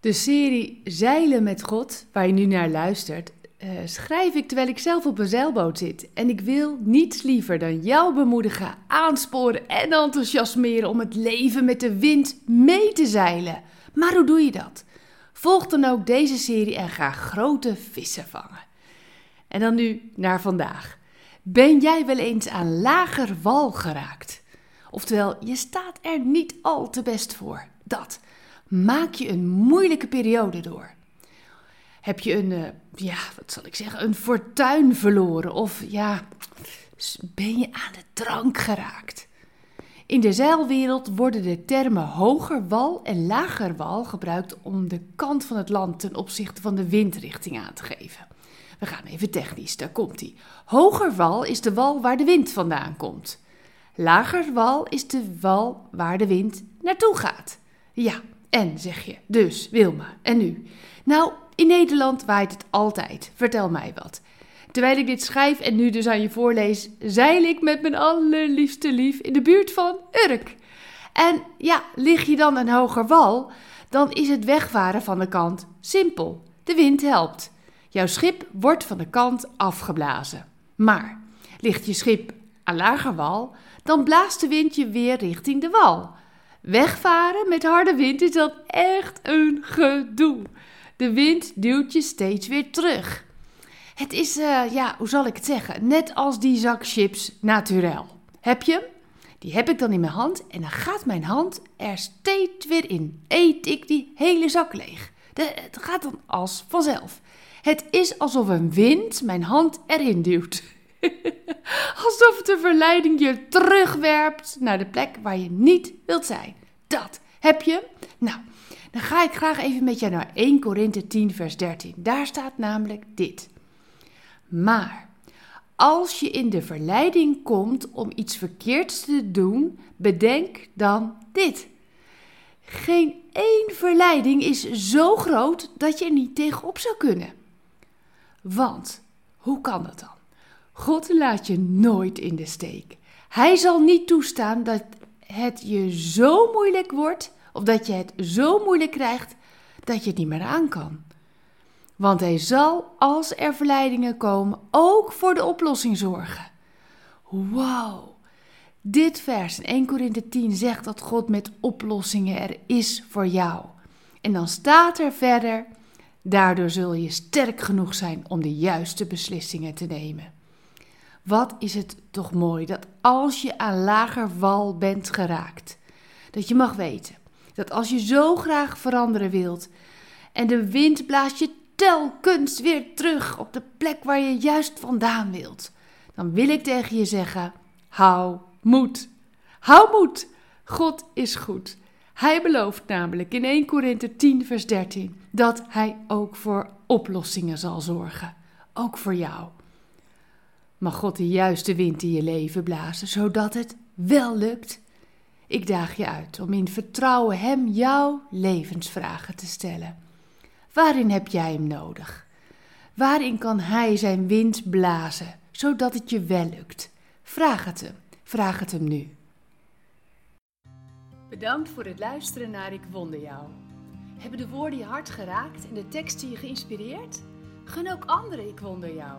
De serie Zeilen met God, waar je nu naar luistert, uh, schrijf ik terwijl ik zelf op een zeilboot zit. En ik wil niets liever dan jou bemoedigen, aansporen en enthousiasmeren om het leven met de wind mee te zeilen. Maar hoe doe je dat? Volg dan ook deze serie en ga grote vissen vangen. En dan nu naar vandaag. Ben jij wel eens aan lager wal geraakt? Oftewel, je staat er niet al te best voor. Dat maak je een moeilijke periode door. Heb je een, uh, ja, wat zal ik zeggen, een fortuin verloren? Of ja, ben je aan de drank geraakt? In de zeilwereld worden de termen hoger wal en lager wal gebruikt om de kant van het land ten opzichte van de windrichting aan te geven. We gaan even technisch, daar komt hij. Hoger wal is de wal waar de wind vandaan komt. Lager wal is de wal waar de wind naartoe gaat. Ja, en zeg je, dus Wilma, en nu? Nou, in Nederland waait het altijd. Vertel mij wat. Terwijl ik dit schrijf en nu dus aan je voorlees, zeil ik met mijn allerliefste lief in de buurt van Urk. En ja, lig je dan een hoger wal, dan is het wegvaren van de kant simpel. De wind helpt. Jouw schip wordt van de kant afgeblazen. Maar ligt je schip aan lager wal, dan blaast de wind je weer richting de wal. Wegvaren met harde wind is dat echt een gedoe. De wind duwt je steeds weer terug. Het is, uh, ja, hoe zal ik het zeggen? Net als die zak chips naturel. Heb je hem? Die heb ik dan in mijn hand en dan gaat mijn hand er steeds weer in. Eet ik die hele zak leeg. het gaat dan als vanzelf. Het is alsof een wind mijn hand erin duwt. Alsof de verleiding je terugwerpt naar de plek waar je niet wilt zijn. Dat heb je. Nou, dan ga ik graag even met jou naar 1 Korinthe 10, vers 13. Daar staat namelijk dit. Maar als je in de verleiding komt om iets verkeerds te doen, bedenk dan dit. Geen één verleiding is zo groot dat je er niet tegenop zou kunnen. Want, hoe kan dat dan? God laat je nooit in de steek. Hij zal niet toestaan dat het je zo moeilijk wordt, of dat je het zo moeilijk krijgt, dat je het niet meer aan kan. Want hij zal, als er verleidingen komen, ook voor de oplossing zorgen. Wauw! Dit vers in 1 Korinthe 10 zegt dat God met oplossingen er is voor jou. En dan staat er verder, daardoor zul je sterk genoeg zijn om de juiste beslissingen te nemen. Wat is het toch mooi dat als je aan lager wal bent geraakt, dat je mag weten dat als je zo graag veranderen wilt en de wind blaast je telkens weer terug op de plek waar je juist vandaan wilt, dan wil ik tegen je zeggen: hou moed. Hou moed. God is goed. Hij belooft namelijk in 1 Korinthe 10, vers 13 dat hij ook voor oplossingen zal zorgen. Ook voor jou. Mag God de juiste wind in je leven blazen, zodat het wel lukt? Ik daag je uit om in vertrouwen Hem jouw levensvragen te stellen. Waarin heb jij Hem nodig? Waarin kan Hij zijn wind blazen, zodat het je wel lukt? Vraag het Hem. Vraag het Hem nu. Bedankt voor het luisteren naar Ik Wonder Jou. Hebben de woorden je hart geraakt en de teksten je geïnspireerd? Gun ook anderen Ik Wonder Jou.